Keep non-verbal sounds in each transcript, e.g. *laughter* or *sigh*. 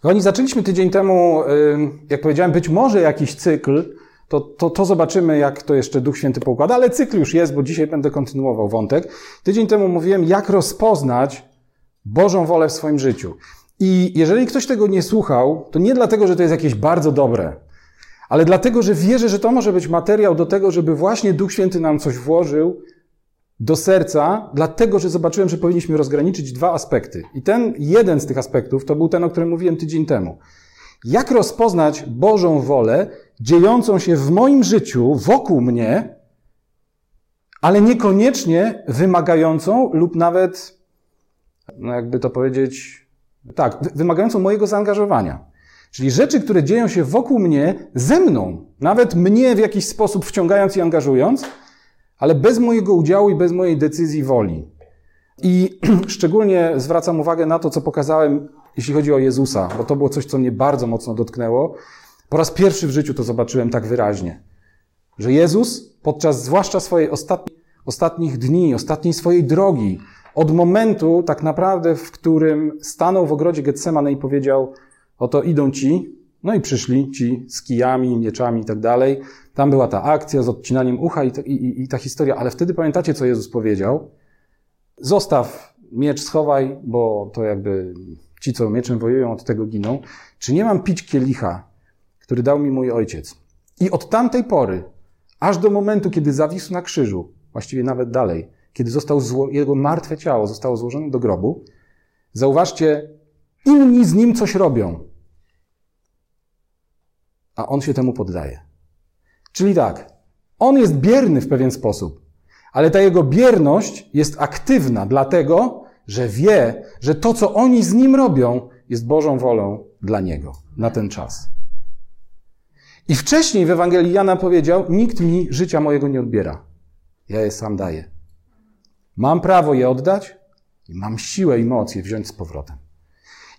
Kochani, zaczęliśmy tydzień temu, jak powiedziałem, być może jakiś cykl, to, to, to zobaczymy, jak to jeszcze Duch Święty poukłada, ale cykl już jest, bo dzisiaj będę kontynuował wątek. Tydzień temu mówiłem, jak rozpoznać Bożą wolę w swoim życiu. I jeżeli ktoś tego nie słuchał, to nie dlatego, że to jest jakieś bardzo dobre, ale dlatego, że wierzę, że to może być materiał do tego, żeby właśnie Duch Święty nam coś włożył do serca, dlatego, że zobaczyłem, że powinniśmy rozgraniczyć dwa aspekty. I ten jeden z tych aspektów to był ten, o którym mówiłem tydzień temu. Jak rozpoznać Bożą wolę dziejącą się w moim życiu, wokół mnie, ale niekoniecznie wymagającą lub nawet, no jakby to powiedzieć, tak, wymagającą mojego zaangażowania. Czyli rzeczy, które dzieją się wokół mnie, ze mną, nawet mnie w jakiś sposób wciągając i angażując, ale bez mojego udziału i bez mojej decyzji woli. I *clears throat* szczególnie zwracam uwagę na to, co pokazałem, jeśli chodzi o Jezusa, bo to było coś, co mnie bardzo mocno dotknęło. Po raz pierwszy w życiu to zobaczyłem tak wyraźnie, że Jezus podczas zwłaszcza swojej ostatnich dni, ostatniej swojej drogi, od momentu tak naprawdę, w którym stanął w ogrodzie Getsemane i powiedział, oto idą ci, no i przyszli ci z kijami, mieczami i tak dalej. Tam była ta akcja z odcinaniem ucha i, i, i ta historia, ale wtedy pamiętacie, co Jezus powiedział? Zostaw miecz, schowaj, bo to jakby ci, co mieczem wojują, od tego giną. Czy nie mam pić kielicha, który dał mi mój ojciec? I od tamtej pory, aż do momentu, kiedy zawisł na krzyżu, właściwie nawet dalej, kiedy został zło- jego martwe ciało zostało złożone do grobu, zauważcie, inni z nim coś robią, a on się temu poddaje. Czyli tak, on jest bierny w pewien sposób, ale ta jego bierność jest aktywna, dlatego, że wie, że to, co oni z nim robią, jest Bożą wolą dla niego na ten czas. I wcześniej w Ewangelii Jana powiedział: Nikt mi życia mojego nie odbiera. Ja je sam daję. Mam prawo je oddać i mam siłę i moc je wziąć z powrotem.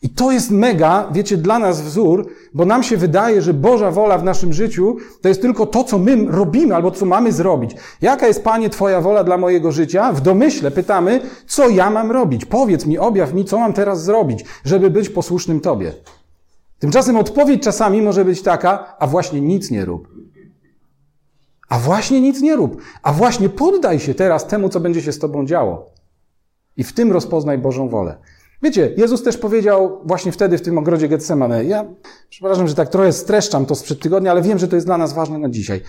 I to jest mega, wiecie, dla nas wzór, bo nam się wydaje, że Boża wola w naszym życiu to jest tylko to, co my robimy albo co mamy zrobić. Jaka jest, Panie, Twoja wola dla mojego życia? W domyśle pytamy, co ja mam robić? Powiedz mi, objaw mi, co mam teraz zrobić, żeby być posłusznym Tobie. Tymczasem odpowiedź czasami może być taka, a właśnie nic nie rób. A właśnie nic nie rób. A właśnie poddaj się teraz temu, co będzie się z Tobą działo. I w tym rozpoznaj Bożą wolę. Wiecie, Jezus też powiedział właśnie wtedy w tym ogrodzie Getsemane. Ja przepraszam, że tak trochę streszczam to sprzed tygodnia, ale wiem, że to jest dla nas ważne na dzisiaj.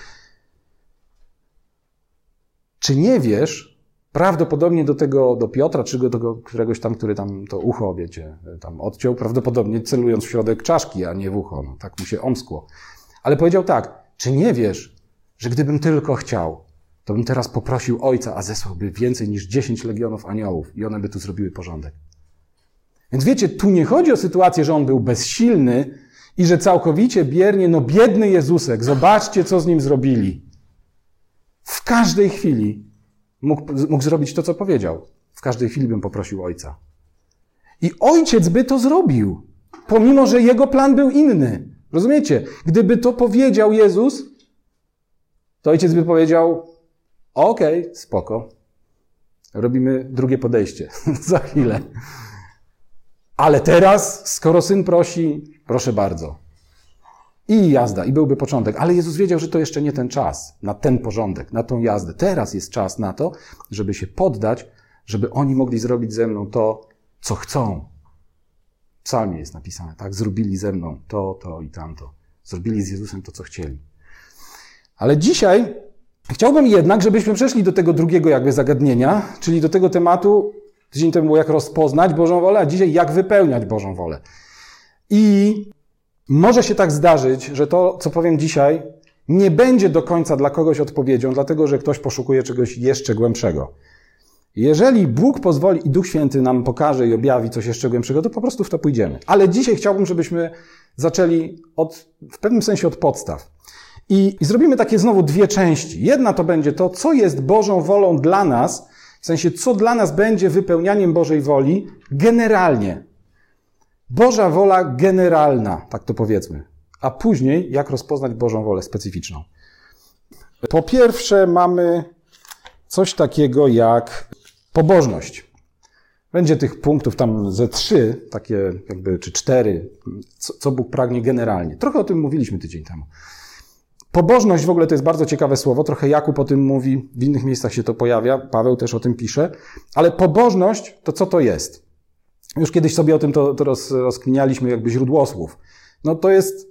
Czy nie wiesz, prawdopodobnie do tego, do Piotra, czy do tego któregoś tam, który tam to ucho, wiecie, tam odciął, prawdopodobnie celując w środek czaszki, a nie w ucho. No, tak mu się omskło. Ale powiedział tak, czy nie wiesz, że gdybym tylko chciał, to bym teraz poprosił Ojca, a zesłałby więcej niż dziesięć legionów aniołów i one by tu zrobiły porządek. Więc wiecie, tu nie chodzi o sytuację, że on był bezsilny i że całkowicie biernie, no biedny Jezusek, zobaczcie, co z nim zrobili. W każdej chwili mógł, mógł zrobić to, co powiedział. W każdej chwili bym poprosił ojca. I ojciec by to zrobił, pomimo że jego plan był inny. Rozumiecie? Gdyby to powiedział Jezus, to ojciec by powiedział: Okej, okay, spoko. Robimy drugie podejście. *laughs* Za chwilę. Ale teraz, skoro syn prosi, proszę bardzo. I jazda, i byłby początek. Ale Jezus wiedział, że to jeszcze nie ten czas na ten porządek, na tą jazdę. Teraz jest czas na to, żeby się poddać, żeby oni mogli zrobić ze mną to, co chcą. W psalmie jest napisane, tak? Zrobili ze mną to, to i tamto. Zrobili z Jezusem to, co chcieli. Ale dzisiaj chciałbym jednak, żebyśmy przeszli do tego drugiego jakby zagadnienia, czyli do tego tematu, Tydzień temu było jak rozpoznać Bożą wolę, a dzisiaj jak wypełniać Bożą wolę. I może się tak zdarzyć, że to, co powiem dzisiaj, nie będzie do końca dla kogoś odpowiedzią, dlatego że ktoś poszukuje czegoś jeszcze głębszego. Jeżeli Bóg pozwoli i Duch Święty nam pokaże i objawi coś jeszcze głębszego, to po prostu w to pójdziemy. Ale dzisiaj chciałbym, żebyśmy zaczęli od, w pewnym sensie od podstaw. I, I zrobimy takie znowu dwie części. Jedna to będzie to, co jest Bożą wolą dla nas, w sensie, co dla nas będzie wypełnianiem Bożej woli generalnie. Boża wola generalna, tak to powiedzmy. A później, jak rozpoznać Bożą wolę specyficzną. Po pierwsze, mamy coś takiego jak pobożność. Będzie tych punktów tam ze trzy, takie jakby, czy cztery, co, co Bóg pragnie generalnie. Trochę o tym mówiliśmy tydzień temu. Pobożność w ogóle to jest bardzo ciekawe słowo, trochę Jakub o tym mówi, w innych miejscach się to pojawia, Paweł też o tym pisze, ale pobożność to co to jest? Już kiedyś sobie o tym to, to roz, rozkminialiśmy jakby źródłosłów. No to jest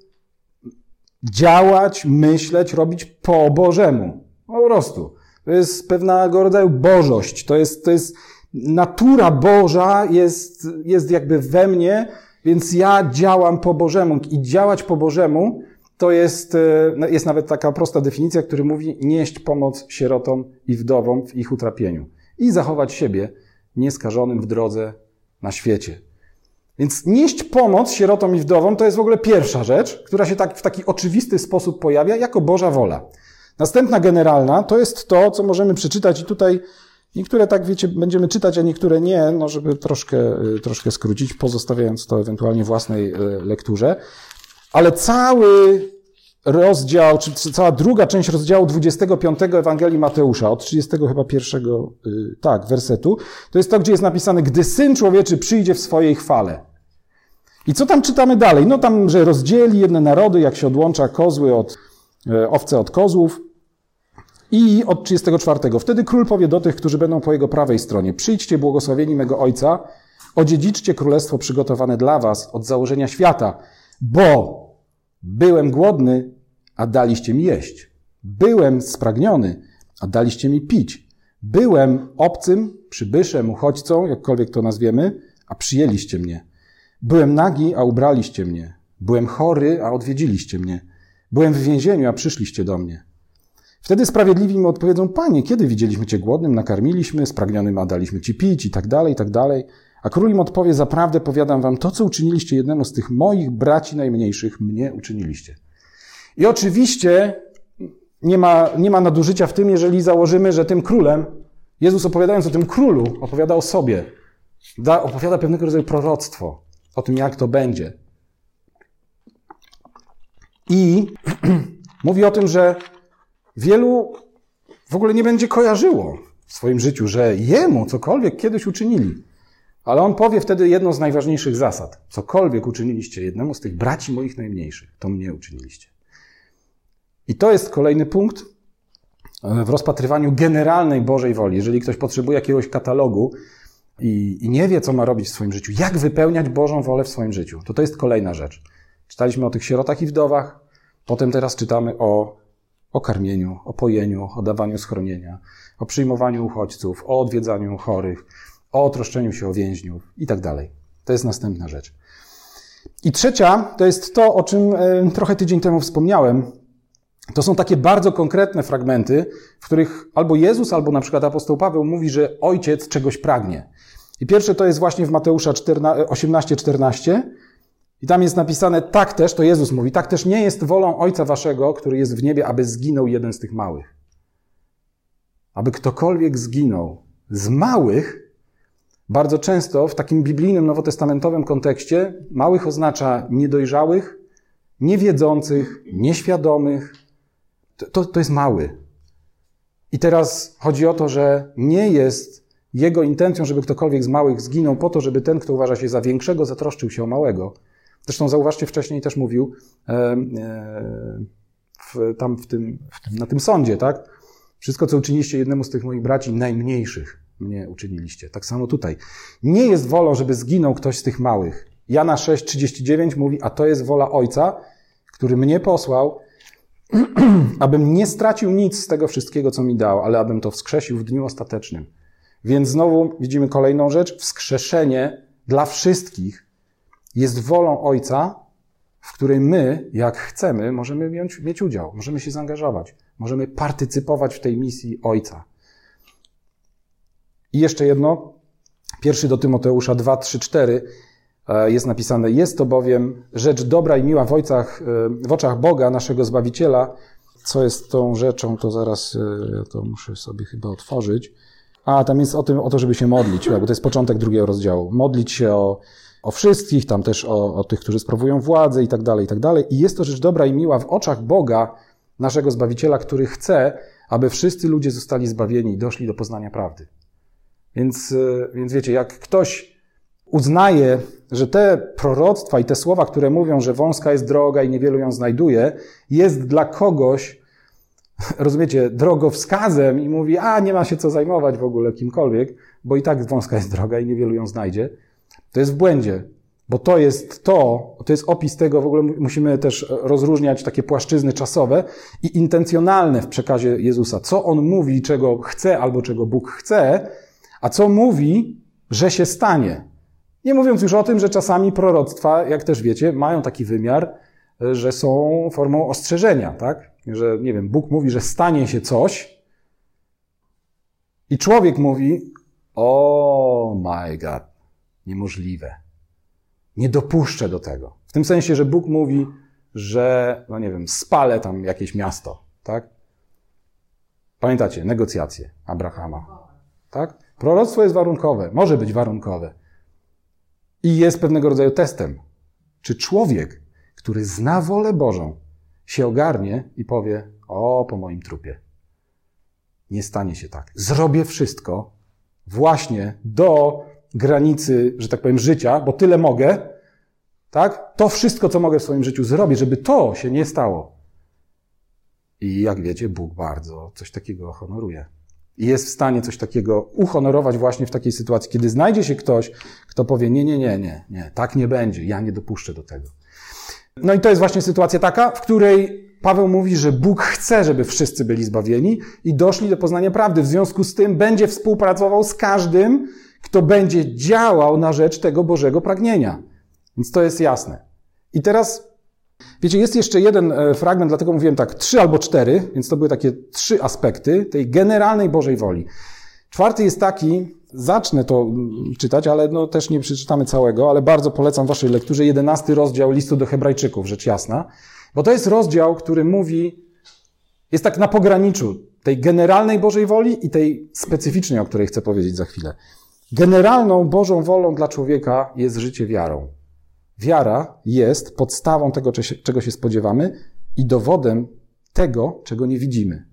działać, myśleć, robić po Bożemu. Po prostu. To jest pewnego rodzaju bożość. To jest, to jest natura Boża jest, jest jakby we mnie, więc ja działam po Bożemu. I działać po Bożemu to jest, e, jest nawet taka prosta definicja, która mówi nieść pomoc sierotom i wdowom w ich utrapieniu i zachować siebie nieskażonym w drodze na świecie. Więc nieść pomoc sierotom i wdowom to jest w ogóle pierwsza rzecz, która się tak w taki oczywisty sposób pojawia jako Boża wola. Następna generalna to jest to, co możemy przeczytać i tutaj niektóre tak wiecie, będziemy czytać, a niektóre nie, no żeby troszkę, y, troszkę skrócić, pozostawiając to ewentualnie własnej y, lekturze. Ale cały rozdział, czy cała druga część rozdziału 25 Ewangelii Mateusza, od 30 chyba pierwszego, y, tak, wersetu, to jest to, gdzie jest napisane, gdy Syn Człowieczy przyjdzie w swojej chwale. I co tam czytamy dalej? No tam, że rozdzieli jedne narody, jak się odłącza kozły od, e, owce od kozłów. I od 34. Wtedy król powie do tych, którzy będą po jego prawej stronie, przyjdźcie błogosławieni mego Ojca, odziedziczcie królestwo przygotowane dla was od założenia świata, bo byłem głodny, a daliście mi jeść. Byłem spragniony, a daliście mi pić. Byłem obcym, przybyszem, uchodźcą, jakkolwiek to nazwiemy, a przyjęliście mnie. Byłem nagi, a ubraliście mnie. Byłem chory, a odwiedziliście mnie. Byłem w więzieniu, a przyszliście do mnie. Wtedy sprawiedliwi mi odpowiedzą, Panie, kiedy widzieliśmy Cię głodnym, nakarmiliśmy, spragnionym, a daliśmy Ci pić i tak dalej, i tak dalej. A król im odpowie, zaprawdę powiadam Wam, to, co uczyniliście jednemu z tych moich braci najmniejszych, mnie uczyniliście. I oczywiście nie ma, nie ma nadużycia w tym, jeżeli założymy, że tym królem, Jezus opowiadając o tym królu, opowiada o sobie. Da, opowiada pewnego rodzaju proroctwo o tym, jak to będzie. I *clears throat* mówi o tym, że wielu w ogóle nie będzie kojarzyło w swoim życiu, że jemu cokolwiek kiedyś uczynili. Ale on powie wtedy jedną z najważniejszych zasad. Cokolwiek uczyniliście jednemu z tych braci moich najmniejszych, to mnie uczyniliście. I to jest kolejny punkt w rozpatrywaniu generalnej Bożej woli. Jeżeli ktoś potrzebuje jakiegoś katalogu, i, i nie wie, co ma robić w swoim życiu, jak wypełniać Bożą wolę w swoim życiu, to to jest kolejna rzecz. Czytaliśmy o tych sierotach i wdowach, potem teraz czytamy o, o karmieniu, o pojeniu, o dawaniu schronienia, o przyjmowaniu uchodźców, o odwiedzaniu chorych, o troszczeniu się o więźniów i tak dalej. To jest następna rzecz. I trzecia to jest to, o czym e, trochę tydzień temu wspomniałem. To są takie bardzo konkretne fragmenty, w których albo Jezus, albo na przykład apostoł Paweł mówi, że ojciec czegoś pragnie. I pierwsze to jest właśnie w Mateusza 18:14. I tam jest napisane, tak też, to Jezus mówi, tak też nie jest wolą Ojca Waszego, który jest w niebie, aby zginął jeden z tych małych. Aby ktokolwiek zginął z małych, bardzo często w takim biblijnym, nowotestamentowym kontekście, małych oznacza niedojrzałych, niewiedzących, nieświadomych. To, to jest mały. I teraz chodzi o to, że nie jest jego intencją, żeby ktokolwiek z małych zginął po to, żeby ten, kto uważa się za większego, zatroszczył się o małego. Zresztą zauważcie, wcześniej też mówił e, e, w, tam w tym, w tym, na tym sądzie, tak? Wszystko, co uczyniliście jednemu z tych moich braci najmniejszych, mnie uczyniliście. Tak samo tutaj. Nie jest wolą, żeby zginął ktoś z tych małych. Jana 6,39 mówi, a to jest wola Ojca, który mnie posłał, *clears throat* abym nie stracił nic z tego wszystkiego, co mi dał, ale abym to wskrzesił w dniu ostatecznym. Więc znowu widzimy kolejną rzecz. Wskrzeszenie dla wszystkich jest wolą Ojca, w której my, jak chcemy, możemy mieć, udział, możemy się zaangażować, możemy partycypować w tej misji Ojca. I jeszcze jedno. Pierwszy do Tymoteusza 2, 3, 4 jest napisane: Jest to bowiem rzecz dobra i miła w, ojcach, e, w oczach Boga, naszego Zbawiciela. Co jest tą rzeczą, to zaraz e, ja to muszę sobie chyba otworzyć. A, tam jest o tym, o to, żeby się modlić, bo to jest początek drugiego rozdziału. Modlić się o, o wszystkich, tam też o, o tych, którzy sprawują władzę i tak dalej, i tak dalej. I jest to rzecz dobra i miła w oczach Boga, naszego Zbawiciela, który chce, aby wszyscy ludzie zostali zbawieni i doszli do poznania prawdy. Więc, e, więc wiecie, jak ktoś uznaje, że te proroctwa i te słowa, które mówią, że wąska jest droga i niewielu ją znajduje, jest dla kogoś, *laughs* rozumiecie, drogowskazem i mówi, a nie ma się co zajmować w ogóle kimkolwiek, bo i tak wąska jest droga i niewielu ją znajdzie, to jest w błędzie. Bo to jest to, to jest opis tego, w ogóle musimy też rozróżniać takie płaszczyzny czasowe i intencjonalne w przekazie Jezusa. Co On mówi, czego chce albo czego Bóg chce, a co mówi, że się stanie. Nie mówiąc już o tym, że czasami proroctwa, jak też wiecie, mają taki wymiar, że są formą ostrzeżenia, tak? Że, nie wiem, Bóg mówi, że stanie się coś i człowiek mówi, o oh my God, niemożliwe. Nie dopuszczę do tego. W tym sensie, że Bóg mówi, że, no nie wiem, spalę tam jakieś miasto, tak? Pamiętacie, negocjacje Abrahama, tak? Proroctwo jest warunkowe, może być warunkowe. I jest pewnego rodzaju testem. Czy człowiek, który zna wolę Bożą, się ogarnie i powie: O, po moim trupie. Nie stanie się tak. Zrobię wszystko właśnie do granicy, że tak powiem, życia, bo tyle mogę, tak? To wszystko, co mogę w swoim życiu zrobić, żeby to się nie stało. I jak wiecie, Bóg bardzo coś takiego honoruje. I jest w stanie coś takiego uhonorować właśnie w takiej sytuacji, kiedy znajdzie się ktoś, kto powie: Nie, nie, nie, nie, nie, tak nie będzie, ja nie dopuszczę do tego. No i to jest właśnie sytuacja taka, w której Paweł mówi, że Bóg chce, żeby wszyscy byli zbawieni i doszli do poznania prawdy. W związku z tym będzie współpracował z każdym, kto będzie działał na rzecz tego Bożego pragnienia. Więc to jest jasne. I teraz, wiecie, jest jeszcze jeden e, fragment, dlatego mówiłem tak, trzy albo cztery, więc to były takie trzy aspekty tej generalnej Bożej woli. Czwarty jest taki, zacznę to mm, czytać, ale no też nie przeczytamy całego, ale bardzo polecam waszej lekturze jedenasty rozdział listu do hebrajczyków, rzecz jasna, bo to jest rozdział, który mówi, jest tak na pograniczu tej generalnej Bożej woli i tej specyficznej, o której chcę powiedzieć za chwilę. Generalną Bożą wolą dla człowieka jest życie wiarą. Wiara jest podstawą tego, czego się spodziewamy i dowodem tego, czego nie widzimy.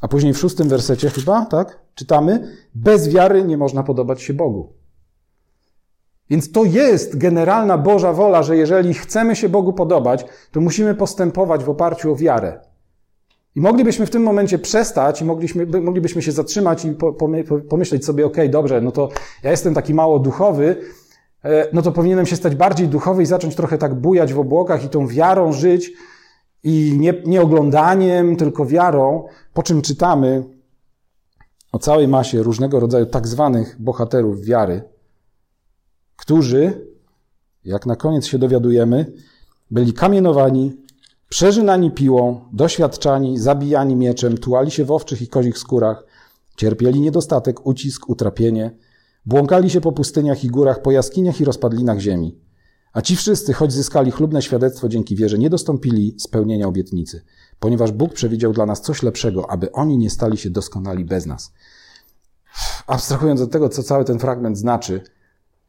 A później w szóstym wersecie chyba, tak, czytamy, bez wiary nie można podobać się Bogu. Więc to jest generalna Boża wola, że jeżeli chcemy się Bogu podobać, to musimy postępować w oparciu o wiarę. I moglibyśmy w tym momencie przestać i moglibyśmy się zatrzymać i pomyśleć sobie, ok, dobrze, no to ja jestem taki mało duchowy, no to powinienem się stać bardziej duchowy i zacząć trochę tak bujać w obłokach i tą wiarą żyć i nie, nie oglądaniem, tylko wiarą, po czym czytamy o całej masie różnego rodzaju tak zwanych bohaterów wiary, którzy, jak na koniec się dowiadujemy, byli kamienowani, Przeżynani piłą, doświadczani, zabijani mieczem, tułali się w owczych i kozich skórach, cierpieli niedostatek, ucisk, utrapienie, błąkali się po pustyniach i górach, po jaskiniach i rozpadlinach ziemi. A ci wszyscy, choć zyskali chlubne świadectwo dzięki wierze, nie dostąpili spełnienia obietnicy, ponieważ Bóg przewidział dla nas coś lepszego, aby oni nie stali się doskonali bez nas. Abstrahując od tego, co cały ten fragment znaczy,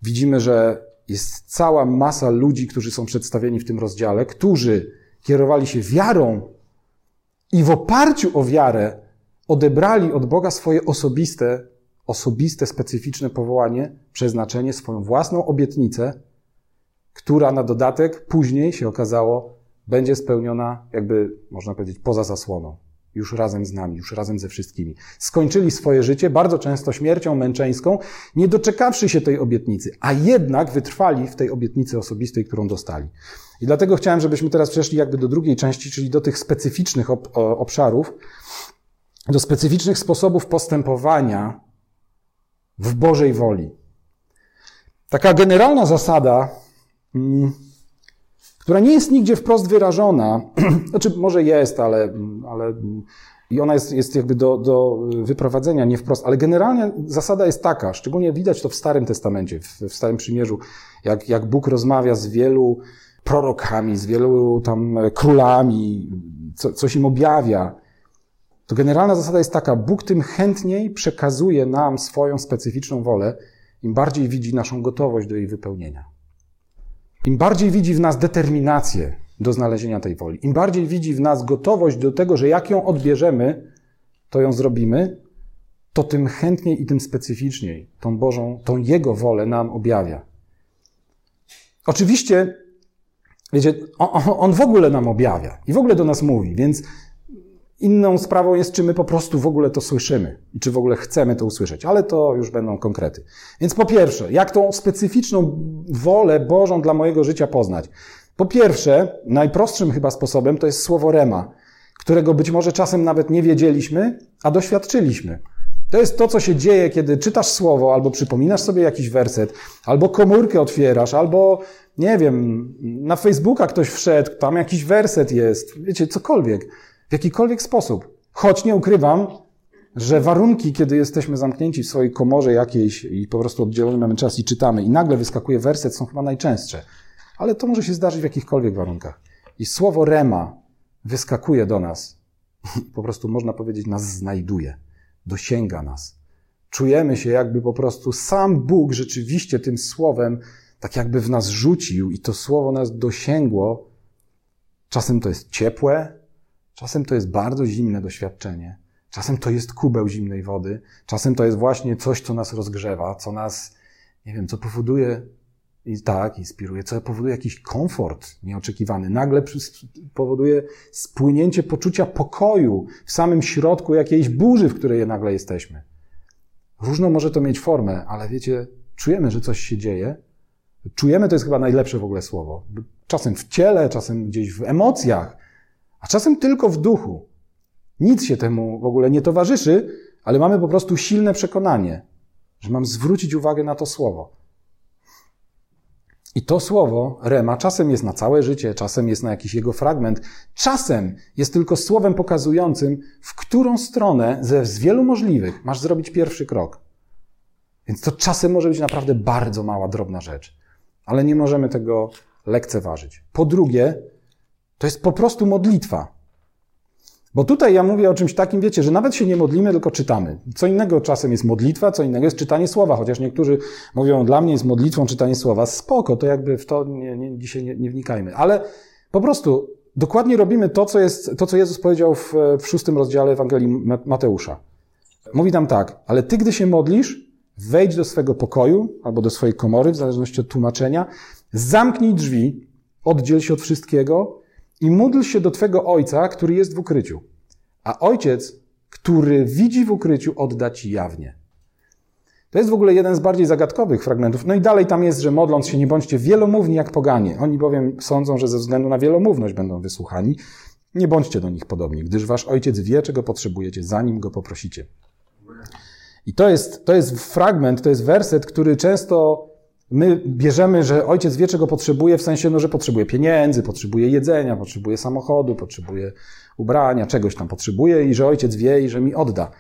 widzimy, że jest cała masa ludzi, którzy są przedstawieni w tym rozdziale, którzy kierowali się wiarą i w oparciu o wiarę odebrali od Boga swoje osobiste, osobiste, specyficzne powołanie, przeznaczenie, swoją własną obietnicę, która na dodatek później się okazało, będzie spełniona, jakby można powiedzieć, poza zasłoną. Już razem z nami, już razem ze wszystkimi. Skończyli swoje życie bardzo często śmiercią męczeńską, nie doczekawszy się tej obietnicy, a jednak wytrwali w tej obietnicy osobistej, którą dostali. I dlatego chciałem, żebyśmy teraz przeszli jakby do drugiej części, czyli do tych specyficznych ob obszarów, do specyficznych sposobów postępowania w Bożej woli. Taka generalna zasada, mm, która nie jest nigdzie wprost wyrażona, *clears throat* znaczy może jest, ale, ale i ona jest, jest jakby do, do wyprowadzenia nie wprost, ale generalnie zasada jest taka, szczególnie widać to w Starym Testamencie, w, w Starym Przymierzu, jak, jak Bóg rozmawia z wielu prorokami, z wielu tam królami, co, coś im objawia, to generalna zasada jest taka, Bóg tym chętniej przekazuje nam swoją specyficzną wolę, im bardziej widzi naszą gotowość do jej wypełnienia. Im bardziej widzi w nas determinację do znalezienia tej woli, im bardziej widzi w nas gotowość do tego, że jak ją odbierzemy, to ją zrobimy, to tym chętniej i tym specyficzniej tą Bożą, tą Jego wolę nam objawia. Oczywiście, wiecie, on, on w ogóle nam objawia i w ogóle do nas mówi, więc Inną sprawą jest, czy my po prostu w ogóle to słyszymy i czy w ogóle chcemy to usłyszeć, ale to już będą konkrety. Więc po pierwsze, jak tą specyficzną wolę Bożą dla mojego życia poznać? Po pierwsze, najprostszym chyba sposobem to jest słowo rema, którego być może czasem nawet nie wiedzieliśmy, a doświadczyliśmy. To jest to, co się dzieje, kiedy czytasz słowo, albo przypominasz sobie jakiś werset, albo komórkę otwierasz, albo nie wiem, na Facebooka ktoś wszedł, tam jakiś werset jest, wiecie, cokolwiek w jakikolwiek sposób. Choć nie ukrywam, że warunki, kiedy jesteśmy zamknięci w swojej komorze jakiejś i po prostu oddzielony mamy czas i czytamy i nagle wyskakuje werset, są chyba najczęstsze. Ale to może się zdarzyć w jakichkolwiek warunkach. I słowo rema wyskakuje do nas. *laughs* Po prostu można powiedzieć, nas znajduje. Dosięga nas. Czujemy się, jakby po prostu sam Bóg rzeczywiście tym słowem tak jakby w nas rzucił i to słowo nas dosięgło. Czasem to jest ciepłe, Czasem to jest bardzo zimne doświadczenie. Czasem to jest kubeł zimnej wody. Czasem to jest właśnie coś, co nas rozgrzewa, co nas, nie wiem, co powoduje i tak, inspiruje, co powoduje jakiś komfort nieoczekiwany. Nagle powoduje spłynięcie poczucia pokoju w samym środku jakiejś burzy, w której nagle jesteśmy. Różną może to mieć formę, ale wiecie, czujemy, że coś się dzieje. Czujemy to jest chyba najlepsze w ogóle słowo. Czasem w ciele, czasem gdzieś w emocjach, a czasem tylko w duchu. Nic się temu w ogóle nie towarzyszy, ale mamy po prostu silne przekonanie, że mam zwrócić uwagę na to słowo. I to słowo, rema, czasem jest na całe życie, czasem jest na jakiś jego fragment, czasem jest tylko słowem pokazującym, w którą stronę ze z wielu możliwych masz zrobić pierwszy krok. Więc to czasem może być naprawdę bardzo mała, drobna rzecz, ale nie możemy tego lekceważyć. Po drugie, to jest po prostu modlitwa. Bo tutaj ja mówię o czymś takim, wiecie, że nawet się nie modlimy, tylko czytamy. Co innego czasem jest modlitwa, co innego jest czytanie słowa, chociaż niektórzy mówią, dla mnie jest modlitwą czytanie słowa. Spoko, to jakby w to nie, nie, dzisiaj nie, nie wnikajmy. Ale po prostu dokładnie robimy to, co, jest, to, co Jezus powiedział w, w szóstym rozdziale Ewangelii Mateusza. Mówi tam tak, ale ty, gdy się modlisz, wejdź do swego pokoju albo do swojej komory, w zależności od tłumaczenia, zamknij drzwi, oddziel się od wszystkiego i módl się do Twego Ojca, który jest w ukryciu. A Ojciec, który widzi w ukryciu, odda Ci jawnie. To jest w ogóle jeden z bardziej zagadkowych fragmentów. No i dalej tam jest, że modląc się nie bądźcie wielomówni jak poganie. Oni bowiem sądzą, że ze względu na wielomówność będą wysłuchani. Nie bądźcie do nich podobni, gdyż wasz ojciec wie, czego potrzebujecie, zanim go poprosicie. I to jest, to jest fragment, to jest werset, który często My bierzemy, że ojciec wie, czego potrzebuje, w sensie, no, że potrzebuje pieniędzy, potrzebuje jedzenia, potrzebuje samochodu, potrzebuje ubrania, czegoś tam potrzebuje i że ojciec wie i że mi odda.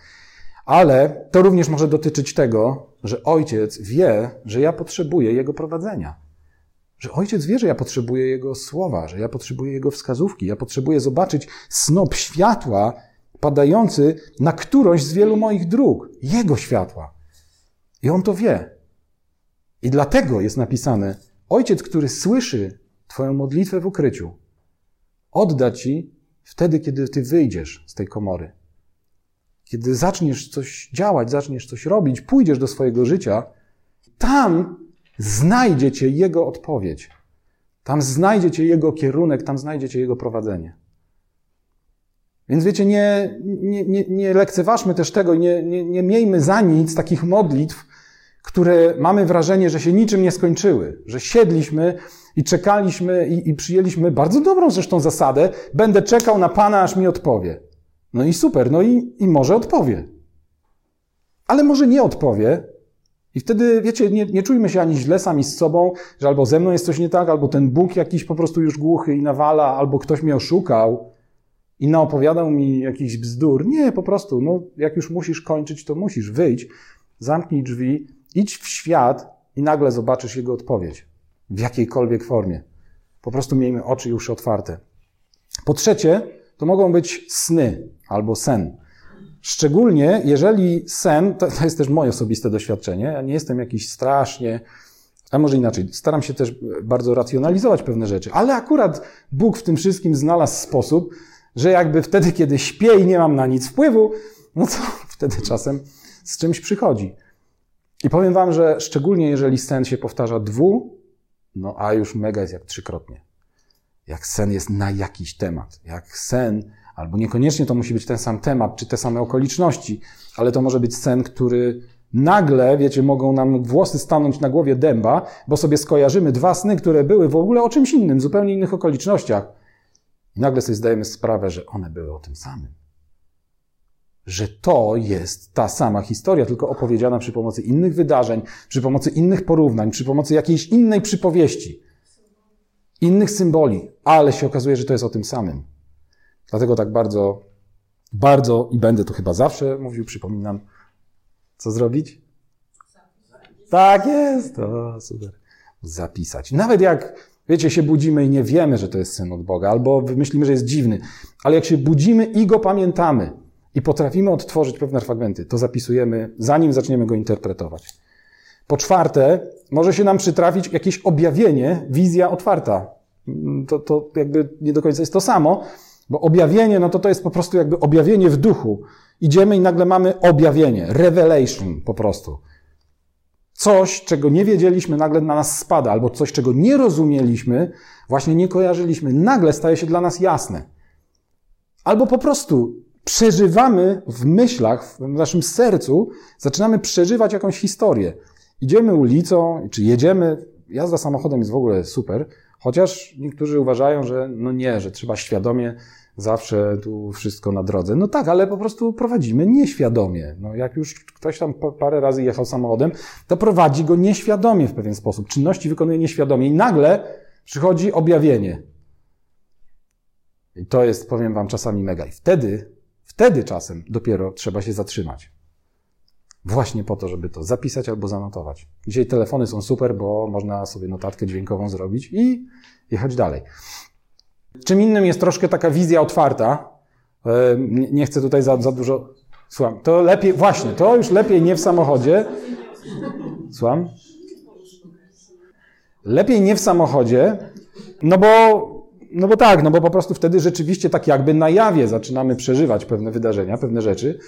Ale to również może dotyczyć tego, że ojciec wie, że ja potrzebuję jego prowadzenia. Że ojciec wie, że ja potrzebuję jego słowa, że ja potrzebuję jego wskazówki, ja potrzebuję zobaczyć snop światła padający na którąś z wielu moich dróg, jego światła. I on to wie. I dlatego jest napisane, ojciec, który słyszy Twoją modlitwę w ukryciu, odda Ci wtedy, kiedy Ty wyjdziesz z tej komory. Kiedy zaczniesz coś działać, zaczniesz coś robić, pójdziesz do swojego życia, tam znajdziecie Jego odpowiedź. Tam znajdziecie Jego kierunek, tam znajdziecie Jego prowadzenie. Więc wiecie, nie, nie, nie, nie lekceważmy też tego i nie, nie, nie miejmy za nic takich modlitw, które mamy wrażenie, że się niczym nie skończyły, że siedliśmy i czekaliśmy i, i przyjęliśmy bardzo dobrą zresztą zasadę, będę czekał na Pana, aż mi odpowie. No i super, no i, i może odpowie. Ale może nie odpowie, i wtedy, wiecie, nie, nie czujmy się ani źle sami z sobą, że albo ze mną jest coś nie tak, albo ten Bóg jakiś po prostu już głuchy i nawala, albo ktoś mnie oszukał i naopowiadał mi jakiś bzdur. Nie, po prostu, no, jak już musisz kończyć, to musisz. Wyjdź, zamknij drzwi Idź w świat i nagle zobaczysz jego odpowiedź. W jakiejkolwiek formie. Po prostu miejmy oczy już otwarte. Po trzecie, to mogą być sny albo sen. Szczególnie jeżeli sen, to, to jest też moje osobiste doświadczenie, ja nie jestem jakiś strasznie, a może inaczej, staram się też bardzo racjonalizować pewne rzeczy, ale akurat Bóg w tym wszystkim znalazł sposób, że jakby wtedy, kiedy śpię i nie mam na nic wpływu, no to *laughs* wtedy czasem z czymś przychodzi. I powiem wam, że szczególnie jeżeli sen się powtarza dwu, no a już mega jest jak trzykrotnie. Jak sen jest na jakiś temat. Jak sen, albo niekoniecznie to musi być ten sam temat, czy te same okoliczności, ale to może być sen, który nagle, wiecie, mogą nam włosy stanąć na głowie dęba, bo sobie skojarzymy dwa sny, które były w ogóle o czymś innym, zupełnie innych okolicznościach. I nagle sobie zdajemy sprawę, że one były o tym samym. Że to jest ta sama historia, tylko opowiedziana przy pomocy innych wydarzeń, przy pomocy innych porównań, przy pomocy jakiejś innej przypowieści, innych symboli, ale się okazuje, że to jest o tym samym. Dlatego tak bardzo, bardzo i będę to chyba zawsze mówił, przypominam, co zrobić? Tak jest, o super. Zapisać. Nawet jak Wiecie, się budzimy i nie wiemy, że to jest syn od Boga, albo myślimy, że jest dziwny, ale jak się budzimy i go pamiętamy i potrafimy odtworzyć pewne fragmenty, to zapisujemy, zanim zaczniemy go interpretować. Po czwarte, może się nam przytrafić jakieś objawienie, wizja otwarta. To, to jakby nie do końca jest to samo, bo objawienie, no to to jest po prostu jakby objawienie w duchu. Idziemy i nagle mamy objawienie, revelation po prostu coś, czego nie wiedzieliśmy, nagle na nas spada, albo coś, czego nie rozumieliśmy, właśnie nie kojarzyliśmy, nagle staje się dla nas jasne. Albo po prostu przeżywamy w myślach, w naszym sercu, zaczynamy przeżywać jakąś historię. Idziemy ulicą, czy jedziemy, jazda samochodem jest w ogóle super, chociaż niektórzy uważają, że no nie, że trzeba świadomie zawsze tu wszystko na drodze. No tak, ale po prostu prowadzimy nieświadomie. No jak już ktoś tam parę razy jechał samochodem, to prowadzi go nieświadomie w pewien sposób. Czynności wykonuje nieświadomie i nagle przychodzi objawienie. I to jest, powiem wam, czasami mega. I wtedy, wtedy czasem dopiero trzeba się zatrzymać. Właśnie po to, żeby to zapisać albo zanotować. Dzisiaj telefony są super, bo można sobie notatkę dźwiękową zrobić i jechać dalej. Czym innym jest troszkę taka wizja otwarta. E, nie chcę tutaj za, za dużo. Słucham. To lepiej, właśnie, to już lepiej nie w samochodzie. Słucham? Lepiej nie w samochodzie, no bo, no bo tak, no bo po prostu wtedy rzeczywiście tak jakby na jawie zaczynamy przeżywać pewne wydarzenia, pewne rzeczy.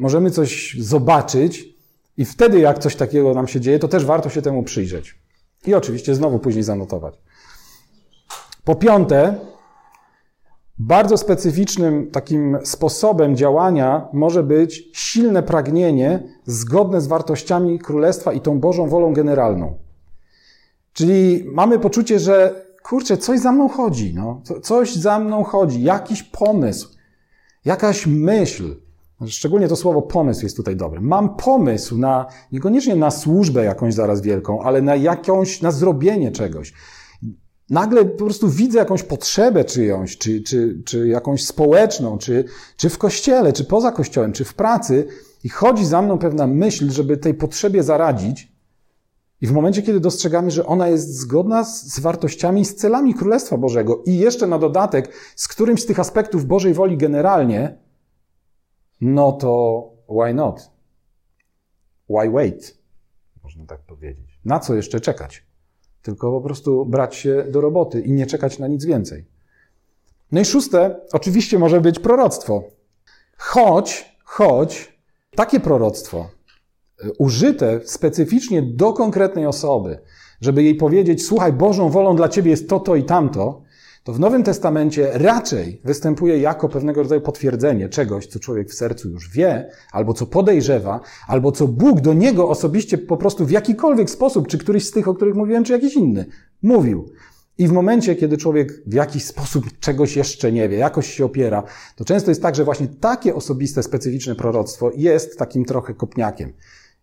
Możemy coś zobaczyć i wtedy jak coś takiego nam się dzieje, to też warto się temu przyjrzeć. I oczywiście znowu później zanotować. Po piąte, bardzo specyficznym takim sposobem działania może być silne pragnienie zgodne z wartościami Królestwa i tą Bożą wolą generalną. Czyli mamy poczucie, że kurczę, coś za mną chodzi, no. coś za mną chodzi, jakiś pomysł, jakaś myśl. Szczególnie to słowo pomysł jest tutaj dobre. Mam pomysł na, niekoniecznie na służbę jakąś zaraz wielką, ale na jakąś, na zrobienie czegoś nagle po prostu widzę jakąś potrzebę czyjąś, czy, czy, czy jakąś społeczną, czy, czy w kościele, czy poza kościołem, czy w pracy i chodzi za mną pewna myśl, żeby tej potrzebie zaradzić. I w momencie, kiedy dostrzegamy, że ona jest zgodna z, wartościami, z celami Królestwa Bożego i jeszcze na dodatek z którymś z tych aspektów Bożej woli generalnie, no to why not? Why wait? Można tak powiedzieć. Na co jeszcze czekać? tylko po prostu brać się do roboty i nie czekać na nic więcej. No i szóste, oczywiście może być proroctwo. Choć, choć takie proroctwo, użyte specyficznie do konkretnej osoby, żeby jej powiedzieć, słuchaj, Bożą wolą dla ciebie jest to, to i tamto, to w Nowym Testamencie raczej występuje jako pewnego rodzaju potwierdzenie czegoś, co człowiek w sercu już wie, albo co podejrzewa, albo co Bóg do niego osobiście po prostu w jakikolwiek sposób, czy któryś z tych, o których mówiłem, czy jakiś inny, mówił. I w momencie, kiedy człowiek w jakiś sposób czegoś jeszcze nie wie, jakoś się opiera, to często jest tak, że właśnie takie osobiste, specyficzne proroctwo jest takim trochę kopniakiem.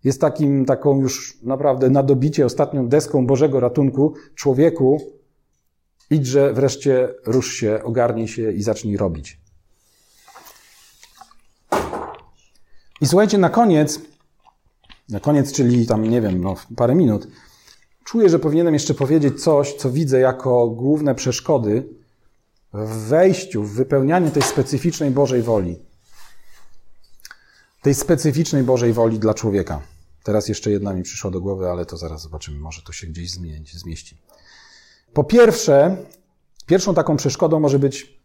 Jest takim, taką już naprawdę nadobicie ostatnią deską Bożego ratunku człowieku, Idźże wreszcie, rusz się, ogarnij się i zacznij robić. I słuchajcie, na koniec, na koniec, czyli tam, nie wiem, no, parę minut, czuję, że powinienem jeszcze powiedzieć coś, co widzę jako główne przeszkody w wejściu, w wypełnianiu tej specyficznej Bożej woli. Tej specyficznej Bożej woli dla człowieka. Teraz jeszcze jedna mi przyszła do głowy, ale to zaraz zobaczymy, może to się gdzieś zmieści. Po pierwsze, pierwszą taką przeszkodą może być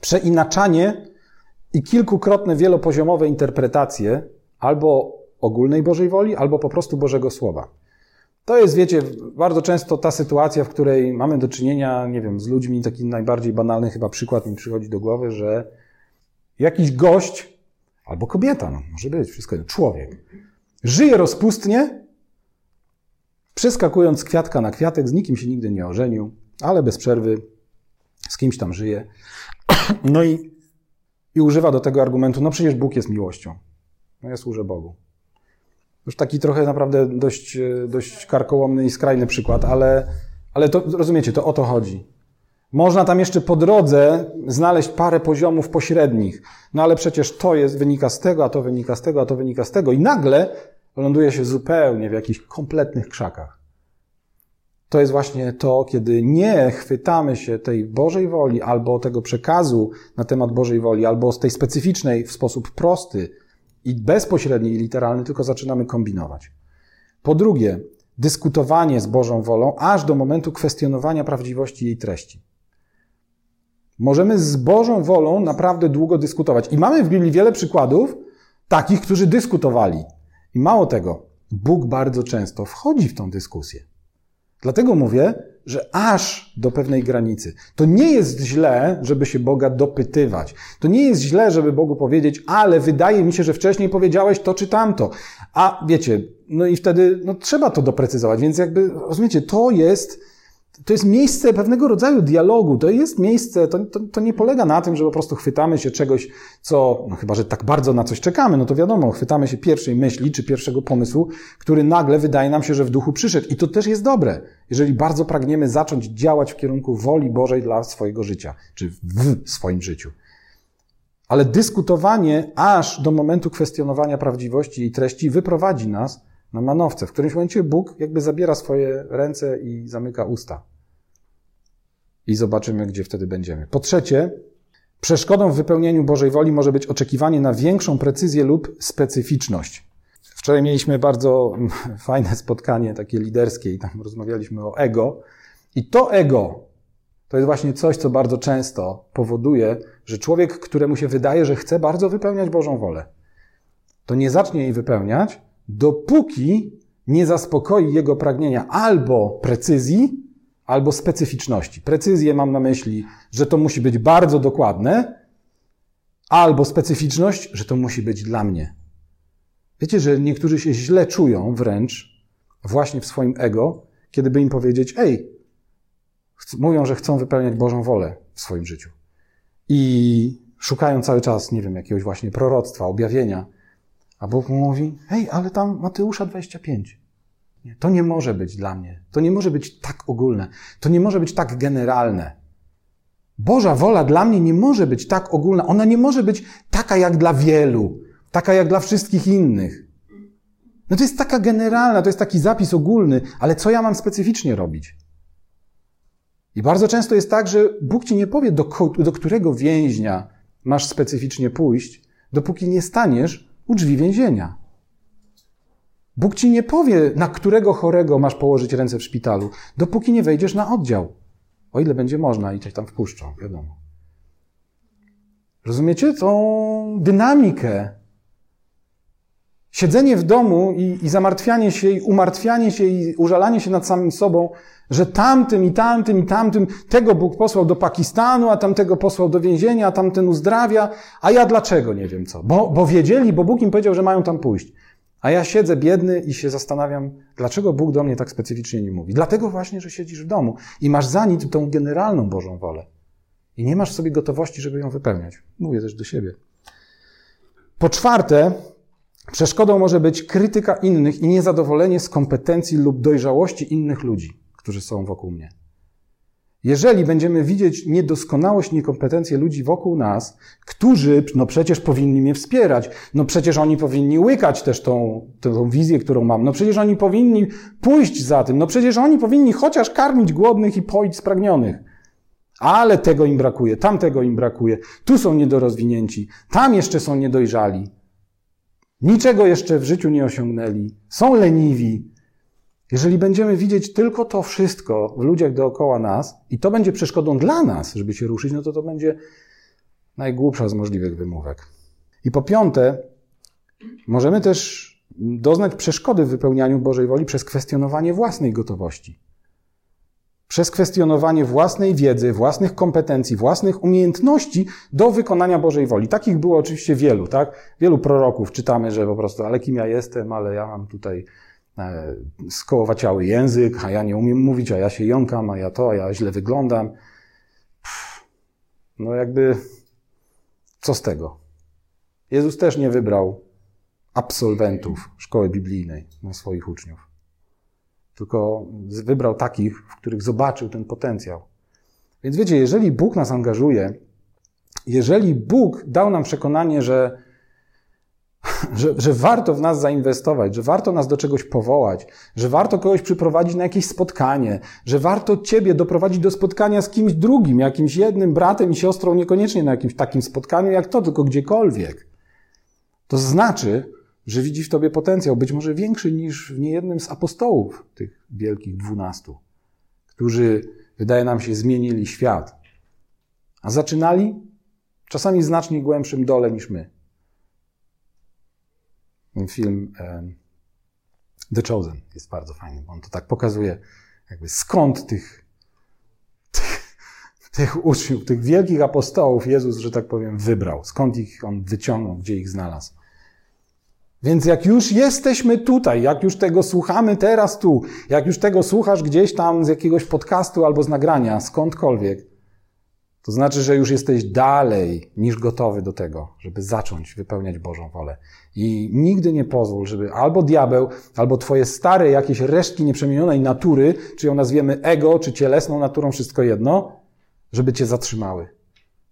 przeinaczanie i kilkukrotne wielopoziomowe interpretacje albo ogólnej Bożej woli albo po prostu Bożego Słowa. To jest, wiecie, bardzo często ta sytuacja, w której mamy do czynienia, nie wiem, z ludźmi, taki najbardziej banalny chyba przykład mi przychodzi do głowy, że jakiś gość, albo kobieta, no, może być, wszystko, człowiek, żyje rozpustnie, przeskakując kwiatka na kwiatek, z nikim się nigdy nie ożenił, ale bez przerwy z kimś tam żyje. *clears throat* No i, i używa do tego argumentu, no przecież Bóg jest miłością. No ja służę Bogu. Już taki trochę naprawdę dość, dość karkołomny i skrajny przykład, ale, ale to rozumiecie, to o to chodzi. Można tam jeszcze po drodze znaleźć parę poziomów pośrednich. No ale przecież to jest, wynika z tego, a to wynika z tego, a to wynika z tego. I nagle ląduje się zupełnie w jakichś kompletnych krzakach. To jest właśnie to, kiedy nie chwytamy się tej Bożej woli albo tego przekazu na temat Bożej woli, albo z tej specyficznej w sposób prosty i bezpośredni i literalny, tylko zaczynamy kombinować. Po drugie, dyskutowanie z Bożą wolą aż do momentu kwestionowania prawdziwości jej treści. Możemy z Bożą wolą naprawdę długo dyskutować. I mamy w Biblii wiele przykładów takich, którzy dyskutowali. I mało tego, Bóg bardzo często wchodzi w tą dyskusję. Dlatego mówię, że aż do pewnej granicy. To nie jest źle, żeby się Boga dopytywać. To nie jest źle, żeby Bogu powiedzieć, ale wydaje mi się, że wcześniej powiedziałeś to czy tamto. A wiecie, no i wtedy no, trzeba to doprecyzować. Więc jakby, rozumiecie, to jest to jest miejsce pewnego rodzaju dialogu. To jest miejsce, to, to, to, nie polega na tym, że po prostu chwytamy się czegoś, co, no chyba, że tak bardzo na coś czekamy, no to wiadomo, chwytamy się pierwszej myśli czy pierwszego pomysłu, który nagle wydaje nam się, że w duchu przyszedł. I to też jest dobre, jeżeli bardzo pragniemy zacząć działać w kierunku woli Bożej dla swojego życia, czy w swoim życiu. Ale dyskutowanie aż do momentu kwestionowania prawdziwości i treści wyprowadzi nas na manowce. W którymś momencie Bóg jakby zabiera swoje ręce i zamyka usta. I zobaczymy, gdzie wtedy będziemy. Po trzecie, przeszkodą w wypełnieniu Bożej woli może być oczekiwanie na większą precyzję lub specyficzność. Wczoraj mieliśmy bardzo *laughs* fajne spotkanie, takie liderskie, i tam rozmawialiśmy o ego. I to ego to jest właśnie coś, co bardzo często powoduje, że człowiek, któremu się wydaje, że chce bardzo wypełniać Bożą wolę, to nie zacznie jej wypełniać, dopóki nie zaspokoi jego pragnienia albo precyzji, albo specyficzności. Precyzję mam na myśli, że to musi być bardzo dokładne, albo specyficzność, że to musi być dla mnie. Wiecie, że niektórzy się źle czują wręcz właśnie w swoim ego, kiedy by im powiedzieć, ej, mówią, że chcą wypełniać Bożą wolę w swoim życiu. I szukają cały czas, nie wiem, jakiegoś właśnie proroctwa, objawienia, a Bóg mówi, hej, ale tam Mateusza 25. Nie, to nie może być dla mnie. To nie może być tak ogólne. To nie może być tak generalne. Boża wola dla mnie nie może być tak ogólna. Ona nie może być taka jak dla wielu, taka jak dla wszystkich innych. No to jest taka generalna, to jest taki zapis ogólny, ale co ja mam specyficznie robić? I bardzo często jest tak, że Bóg ci nie powie, do, do którego więźnia masz specyficznie pójść, dopóki nie staniesz u drzwi więzienia. Bóg ci nie powie, na którego chorego masz położyć ręce w szpitalu, dopóki nie wejdziesz na oddział. O ile będzie można i coś tam wpuszczą, wiadomo. Rozumiecie tą dynamikę? Siedzenie w domu i, i zamartwianie się, i umartwianie się, i użalanie się nad samym sobą, że tamtym i tamtym i tamtym, tego Bóg posłał do Pakistanu, a tamtego posłał do więzienia, a tamten uzdrawia, a ja dlaczego nie wiem co? Bo, bo wiedzieli, bo Bóg im powiedział, że mają tam pójść. A ja siedzę biedny i się zastanawiam, dlaczego Bóg do mnie tak specyficznie nie mówi. Dlatego właśnie, że siedzisz w domu i masz za nic tą generalną Bożą wolę. I nie masz sobie gotowości, żeby ją wypełniać. Mówię też do siebie. Po czwarte, przeszkodą może być krytyka innych i niezadowolenie z kompetencji lub dojrzałości innych ludzi którzy są wokół mnie. Jeżeli będziemy widzieć niedoskonałość, niekompetencje ludzi wokół nas, którzy, no przecież powinni mnie wspierać, no przecież oni powinni łykać też tą, tą wizję, którą mam, no przecież oni powinni pójść za tym, no przecież oni powinni chociaż karmić głodnych i poić spragnionych. Ale tego im brakuje, tam tego im brakuje, tu są niedorozwinięci, tam jeszcze są niedojrzali. Niczego jeszcze w życiu nie osiągnęli, są leniwi, jeżeli będziemy widzieć tylko to wszystko w ludziach dookoła nas i to będzie przeszkodą dla nas, żeby się ruszyć, no to to będzie najgłupsza z możliwych wymówek. I po piąte, możemy też doznać przeszkody w wypełnianiu Bożej woli przez kwestionowanie własnej gotowości. Przez kwestionowanie własnej wiedzy, własnych kompetencji, własnych umiejętności do wykonania Bożej woli. Takich było oczywiście wielu, tak? Wielu proroków czytamy, że po prostu, ale kim ja jestem, ale ja mam tutaj skołowaciały język, a ja nie umiem mówić, a ja się jąkam, a ja to, a ja źle wyglądam. Pff, no jakby, co z tego? Jezus też nie wybrał absolwentów szkoły biblijnej na swoich uczniów. Tylko wybrał takich, w których zobaczył ten potencjał. Więc wiecie, jeżeli Bóg nas angażuje, jeżeli Bóg dał nam przekonanie, że, że, że warto w nas zainwestować, że warto nas do czegoś powołać, że warto kogoś przyprowadzić na jakieś spotkanie, że warto Ciebie doprowadzić do spotkania z kimś drugim, jakimś jednym bratem i siostrą, niekoniecznie na jakimś takim spotkaniu jak to, tylko gdziekolwiek, to znaczy, że widzi w tobie potencjał, być może większy niż w niejednym z apostołów, tych wielkich dwunastu, którzy, wydaje nam się, zmienili świat. A zaczynali czasami znacznie głębszym dole niż my. Film The Chosen jest bardzo fajny, bo on to tak pokazuje, jakby skąd tych, tych, *laughs* tych uczniów, tych wielkich apostołów Jezus, że tak powiem, wybrał, skąd ich on wyciągnął, gdzie ich znalazł. Więc jak już jesteśmy tutaj, jak już tego słuchamy teraz tu, jak już tego słuchasz gdzieś tam z jakiegoś podcastu albo z nagrania, skądkolwiek, to znaczy, że już jesteś dalej niż gotowy do tego, żeby zacząć wypełniać Bożą wolę. I nigdy nie pozwól, żeby albo diabeł, albo twoje stare jakieś resztki nieprzemienionej natury, czy ją nazwiemy ego, czy cielesną naturą, wszystko jedno, żeby cię zatrzymały.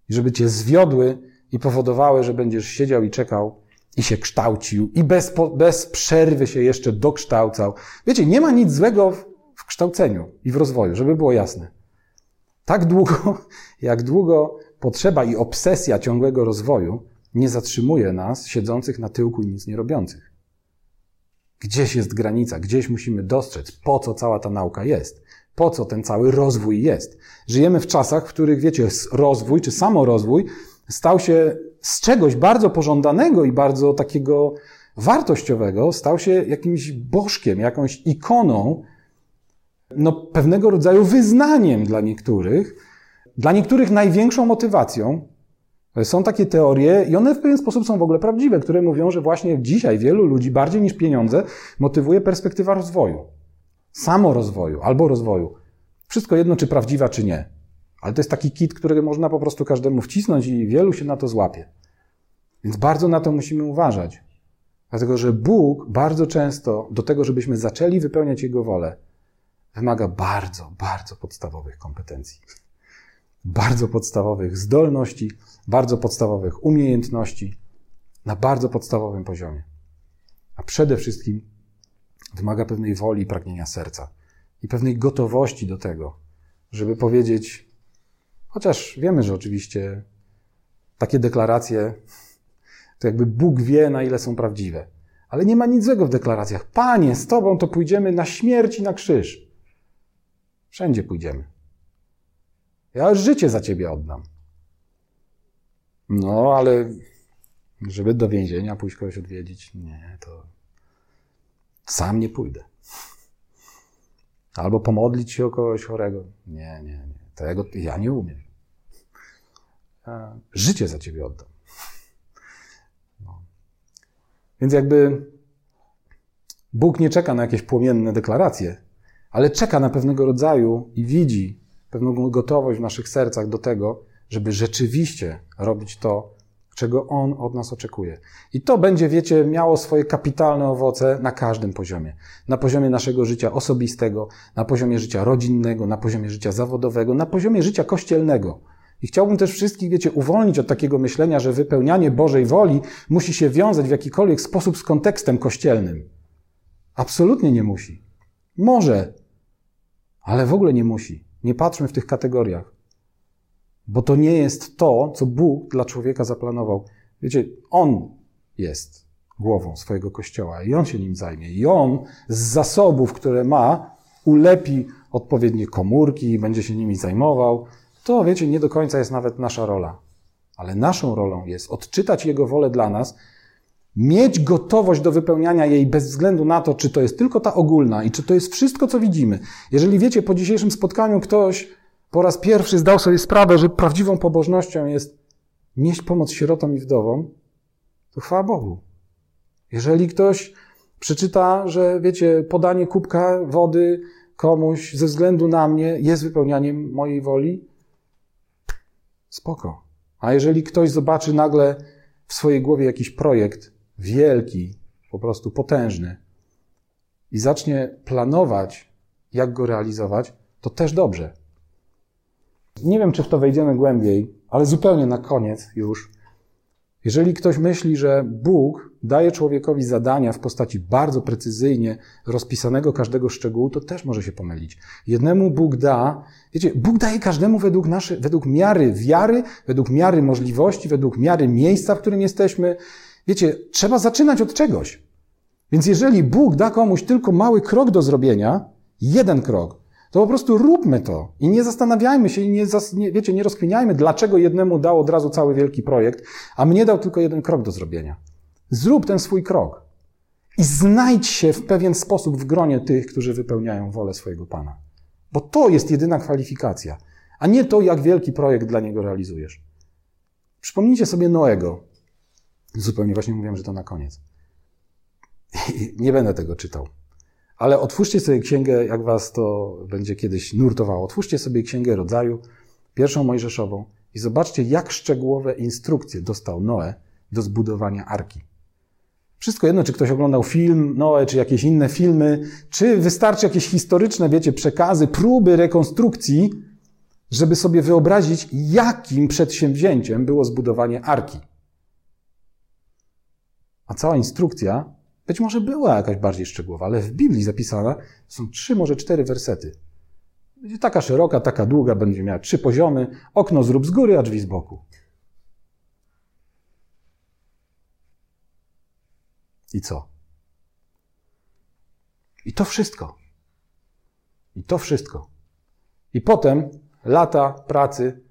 I żeby cię zwiodły i powodowały, że będziesz siedział i czekał i się kształcił i bez, bez przerwy się jeszcze dokształcał. Wiecie, nie ma nic złego w, w kształceniu i w rozwoju, żeby było jasne. Tak długo, jak długo potrzeba i obsesja ciągłego rozwoju nie zatrzymuje nas, siedzących na tyłku i nic nie robiących. Gdzieś jest granica, gdzieś musimy dostrzec, po co cała ta nauka jest, po co ten cały rozwój jest. Żyjemy w czasach, w których, wiecie, rozwój czy samorozwój stał się z czegoś bardzo pożądanego i bardzo takiego wartościowego, stał się jakimś bożkiem, jakąś ikoną, no, pewnego rodzaju wyznaniem dla niektórych, dla niektórych największą motywacją. Są takie teorie, i one w pewien sposób są w ogóle prawdziwe, które mówią, że właśnie dzisiaj wielu ludzi bardziej niż pieniądze motywuje perspektywa rozwoju, samorozwoju albo rozwoju. Wszystko jedno, czy prawdziwa, czy nie. Ale to jest taki kit, który można po prostu każdemu wcisnąć i wielu się na to złapie. Więc bardzo na to musimy uważać. Dlatego, że Bóg bardzo często do tego, żebyśmy zaczęli wypełniać Jego wolę, wymaga bardzo, bardzo podstawowych kompetencji. Bardzo podstawowych zdolności, bardzo podstawowych umiejętności na bardzo podstawowym poziomie. A przede wszystkim wymaga pewnej woli i pragnienia serca i pewnej gotowości do tego, żeby powiedzieć: Chociaż wiemy, że oczywiście takie deklaracje, to jakby Bóg wie, na ile są prawdziwe. Ale nie ma nic złego w deklaracjach. Panie, z Tobą to pójdziemy na śmierć i na krzyż. Wszędzie pójdziemy. Ja życie za Ciebie oddam. No, ale żeby do więzienia pójść kogoś odwiedzić, nie, to sam nie pójdę. Albo pomodlić się o kogoś chorego. Nie, nie, nie. Tego ja nie umiem. Życie za ciebie oddam. No. Więc jakby Bóg nie czeka na jakieś płomienne deklaracje, ale czeka na pewnego rodzaju i widzi pewną gotowość w naszych sercach do tego, żeby rzeczywiście robić to, czego On od nas oczekuje. I to będzie, wiecie, miało swoje kapitalne owoce na każdym poziomie. Na poziomie naszego życia osobistego, na poziomie życia rodzinnego, na poziomie życia zawodowego, na poziomie życia kościelnego. I chciałbym też wszystkich, wiecie, uwolnić od takiego myślenia, że wypełnianie Bożej woli musi się wiązać w jakikolwiek sposób z kontekstem kościelnym. Absolutnie nie musi. Może, ale w ogóle nie musi. Nie patrzmy w tych kategoriach. Bo to nie jest to, co Bóg dla człowieka zaplanował. Wiecie, On jest głową swojego kościoła i On się nim zajmie. I On z zasobów, które ma, ulepi odpowiednie komórki i będzie się nimi zajmował. To, wiecie, nie do końca jest nawet nasza rola. Ale naszą rolą jest odczytać Jego wolę dla nas, Mieć gotowość do wypełniania jej bez względu na to, czy to jest tylko ta ogólna i czy to jest wszystko, co widzimy. Jeżeli wiecie, po dzisiejszym spotkaniu ktoś po raz pierwszy zdał sobie sprawę, że prawdziwą pobożnością jest nieść pomoc sierotom i wdowom, to chwała Bogu. Jeżeli ktoś przeczyta, że wiecie, podanie kubka wody komuś ze względu na mnie jest wypełnianiem mojej woli, spoko. A jeżeli ktoś zobaczy nagle w swojej głowie jakiś projekt wielki, po prostu potężny i zacznie planować, jak go realizować, to też dobrze. Nie wiem, czy w to wejdziemy głębiej, ale zupełnie na koniec już. Jeżeli ktoś myśli, że Bóg daje człowiekowi zadania w postaci bardzo precyzyjnie rozpisanego każdego szczegółu, to też może się pomylić. Jednemu Bóg da, wiecie, Bóg daje każdemu według, naszy, według miary wiary, według miary możliwości, według miary miejsca, w którym jesteśmy. Wiecie, trzeba zaczynać od czegoś. Więc jeżeli Bóg da komuś tylko mały krok do zrobienia, jeden krok, to po prostu róbmy to i nie zastanawiajmy się i nie, nie, wiecie, nie rozkminiajmy, dlaczego jednemu dał od razu cały wielki projekt, a mnie dał tylko jeden krok do zrobienia. Zrób ten swój krok i znajdź się w pewien sposób w gronie tych, którzy wypełniają wolę swojego Pana. Bo to jest jedyna kwalifikacja, a nie to, jak wielki projekt dla niego realizujesz. Przypomnijcie sobie Noego. Zupełnie właśnie mówiłem, że to na koniec. nie będę tego czytał. Ale otwórzcie sobie księgę, jak was to będzie kiedyś nurtowało. Otwórzcie sobie księgę rodzaju, pierwszą Mojżeszową i zobaczcie, jak szczegółowe instrukcje dostał Noe do zbudowania arki. Wszystko jedno, czy ktoś oglądał film Noe, czy jakieś inne filmy, czy wystarczy jakieś historyczne, wiecie, przekazy, próby rekonstrukcji, żeby sobie wyobrazić, jakim przedsięwzięciem było zbudowanie arki. A cała instrukcja być może była jakaś bardziej szczegółowa, ale w Biblii zapisana są trzy, może cztery wersety. Będzie taka szeroka, taka długa, będzie miała trzy poziomy. Okno zrób z góry, a drzwi z boku. I co? I to wszystko. I to wszystko. I potem lata pracy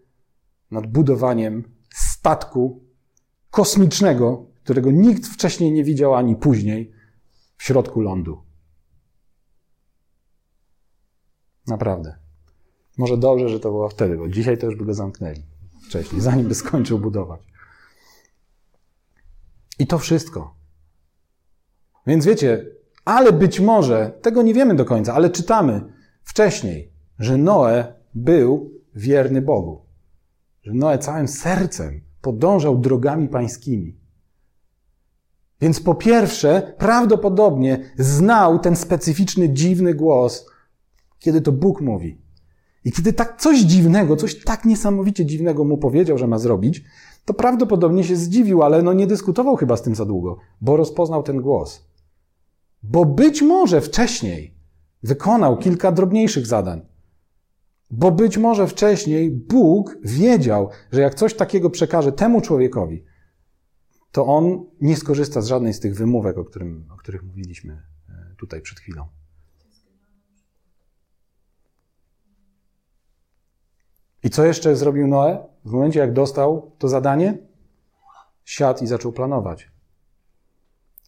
nad budowaniem statku kosmicznego, którego nikt wcześniej nie widział ani później w środku lądu. Naprawdę. Może dobrze, że to było wtedy, bo dzisiaj to już by go zamknęli wcześniej, zanim by skończył budować. I to wszystko. Więc wiecie, ale być może, tego nie wiemy do końca, ale czytamy wcześniej, że Noe był wierny Bogu. Że Noe całym sercem podążał drogami pańskimi. Więc po pierwsze, prawdopodobnie znał ten specyficzny, dziwny głos, kiedy to Bóg mówi. I kiedy tak coś dziwnego, coś tak niesamowicie dziwnego mu powiedział, że ma zrobić, to prawdopodobnie się zdziwił, ale no nie dyskutował chyba z tym za długo, bo rozpoznał ten głos. Bo być może wcześniej wykonał kilka drobniejszych zadań. Bo być może wcześniej Bóg wiedział, że jak coś takiego przekaże temu człowiekowi, to on nie skorzysta z żadnej z tych wymówek, o, którym, o których mówiliśmy e, tutaj przed chwilą. I co jeszcze zrobił Noe? W momencie, jak dostał to zadanie, siadł i zaczął planować.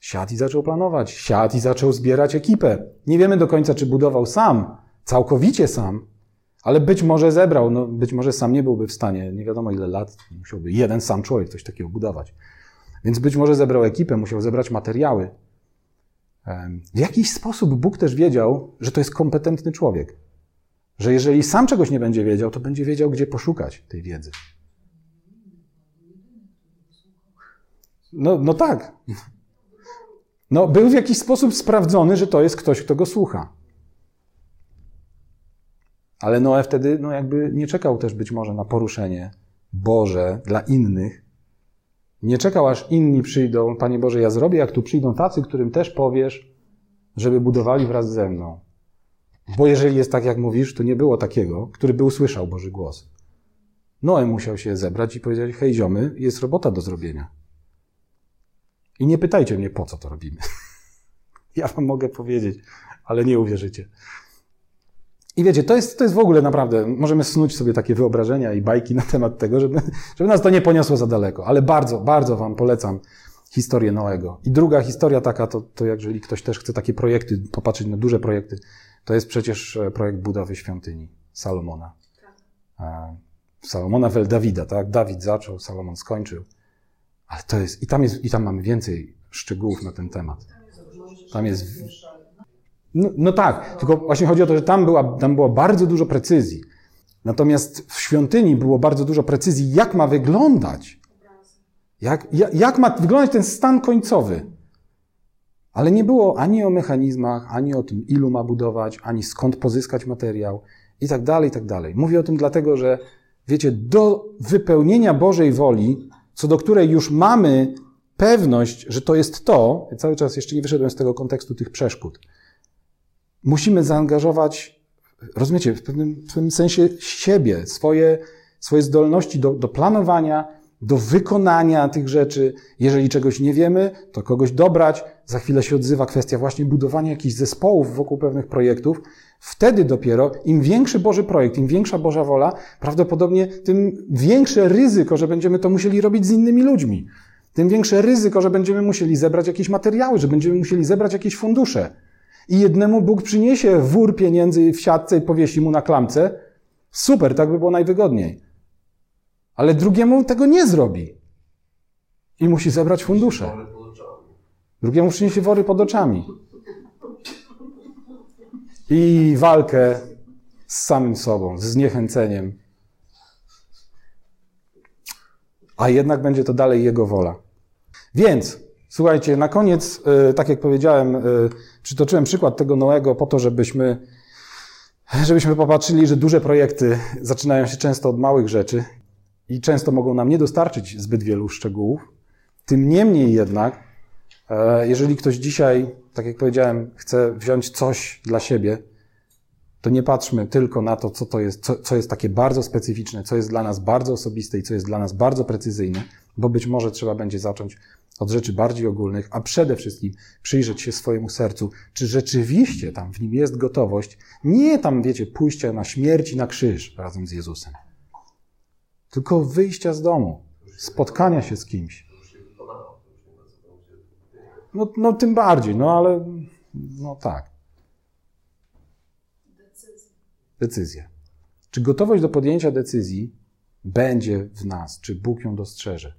Siadł i zaczął planować. Siadł i zaczął zbierać ekipę. Nie wiemy do końca, czy budował sam, całkowicie sam, ale być może zebrał. No, być może sam nie byłby w stanie, nie wiadomo ile lat, musiałby jeden sam człowiek coś takiego budować. Więc być może zebrał ekipę, musiał zebrać materiały. W jakiś sposób Bóg też wiedział, że to jest kompetentny człowiek. Że jeżeli sam czegoś nie będzie wiedział, to będzie wiedział, gdzie poszukać tej wiedzy. No, no tak. No, był w jakiś sposób sprawdzony, że to jest ktoś, kto go słucha. Ale Noe wtedy, no jakby nie czekał też być może na poruszenie Boże dla innych, nie czekał, aż inni przyjdą. Panie Boże, ja zrobię, jak tu przyjdą tacy, którym też powiesz, żeby budowali wraz ze mną. Bo jeżeli jest tak, jak mówisz, to nie było takiego, który by usłyszał Boży głos. Noe musiał się zebrać i powiedzieć, hej ziomy, jest robota do zrobienia. I nie pytajcie mnie, po co to robimy. *laughs* ja wam mogę powiedzieć, ale nie uwierzycie. I wiecie, to jest, to jest w ogóle naprawdę, możemy snuć sobie takie wyobrażenia i bajki *laughs* na temat tego, żeby, żeby nas to nie poniosło za daleko, ale bardzo, bardzo Wam polecam historię Noego. I druga historia taka, to, to jeżeli ktoś też chce takie projekty, popatrzeć na duże projekty, to jest przecież e, projekt budowy świątyni Salomona. E, Salomona wel Dawida, tak? Dawid zaczął, Salomon skończył. Ale to jest, i tam jest, i tam mamy więcej szczegółów na ten temat. Tam jest, no, no tak, tylko właśnie chodzi o to, że tam, była, tam było bardzo dużo precyzji. Natomiast w świątyni było bardzo dużo precyzji, jak ma wyglądać. Jak, jak, jak ma wyglądać ten stan końcowy. Ale nie było ani o mechanizmach, ani o tym, ilu ma budować, ani skąd pozyskać materiał i tak dalej, i tak dalej. Mówię o tym dlatego, że wiecie, do wypełnienia Bożej woli, co do której już mamy pewność, że to jest to, cały czas jeszcze nie wyszedłem z tego kontekstu tych przeszkód, musimy zaangażować, rozumiecie, w pewnym, w pewnym sensie siebie, swoje, swoje zdolności do, do planowania, do wykonania tych rzeczy. Jeżeli czegoś nie wiemy, to kogoś dobrać. Za chwilę się odzywa kwestia właśnie budowania jakichś zespołów wokół pewnych projektów. Wtedy dopiero, im większy Boży projekt, im większa Boża wola, prawdopodobnie tym większe ryzyko, że będziemy to musieli robić z innymi ludźmi. Tym większe ryzyko, że będziemy musieli zebrać jakieś materiały, że będziemy musieli zebrać jakieś fundusze. I jednemu Bóg przyniesie wór pieniędzy w siatce i powiesi mu na klamce. Super, tak by było najwygodniej. Ale drugiemu tego nie zrobi. I musi zebrać fundusze. Drugiemu przyniesie wory pod oczami. I walkę z samym sobą, z zniechęceniem. A jednak będzie to dalej jego wola. Więc, słuchajcie, na koniec, e, tak jak powiedziałem, e, przytoczyłem przykład tego Noego po to, żebyśmy, żebyśmy popatrzyli, że duże projekty zaczynają się często od małych rzeczy i często mogą nam nie dostarczyć zbyt wielu szczegółów. Tym niemniej jednak, e, jeżeli ktoś dzisiaj, tak jak powiedziałem, chce wziąć coś dla siebie, to nie patrzmy tylko na to, co to jest, co, co jest takie bardzo specyficzne, co jest dla nas bardzo osobiste i co jest dla nas bardzo precyzyjne, bo być może trzeba będzie zacząć od rzeczy bardziej ogólnych, a przede wszystkim przyjrzeć się swojemu sercu, czy rzeczywiście tam w nim jest gotowość, nie tam, wiecie, pójścia na śmierć i na krzyż razem z Jezusem tylko wyjścia z domu, spotkania się z kimś. No, no tym bardziej, no ale no tak. Decyzja. Czy gotowość do podjęcia decyzji będzie w nas? Czy Bóg ją dostrzeże?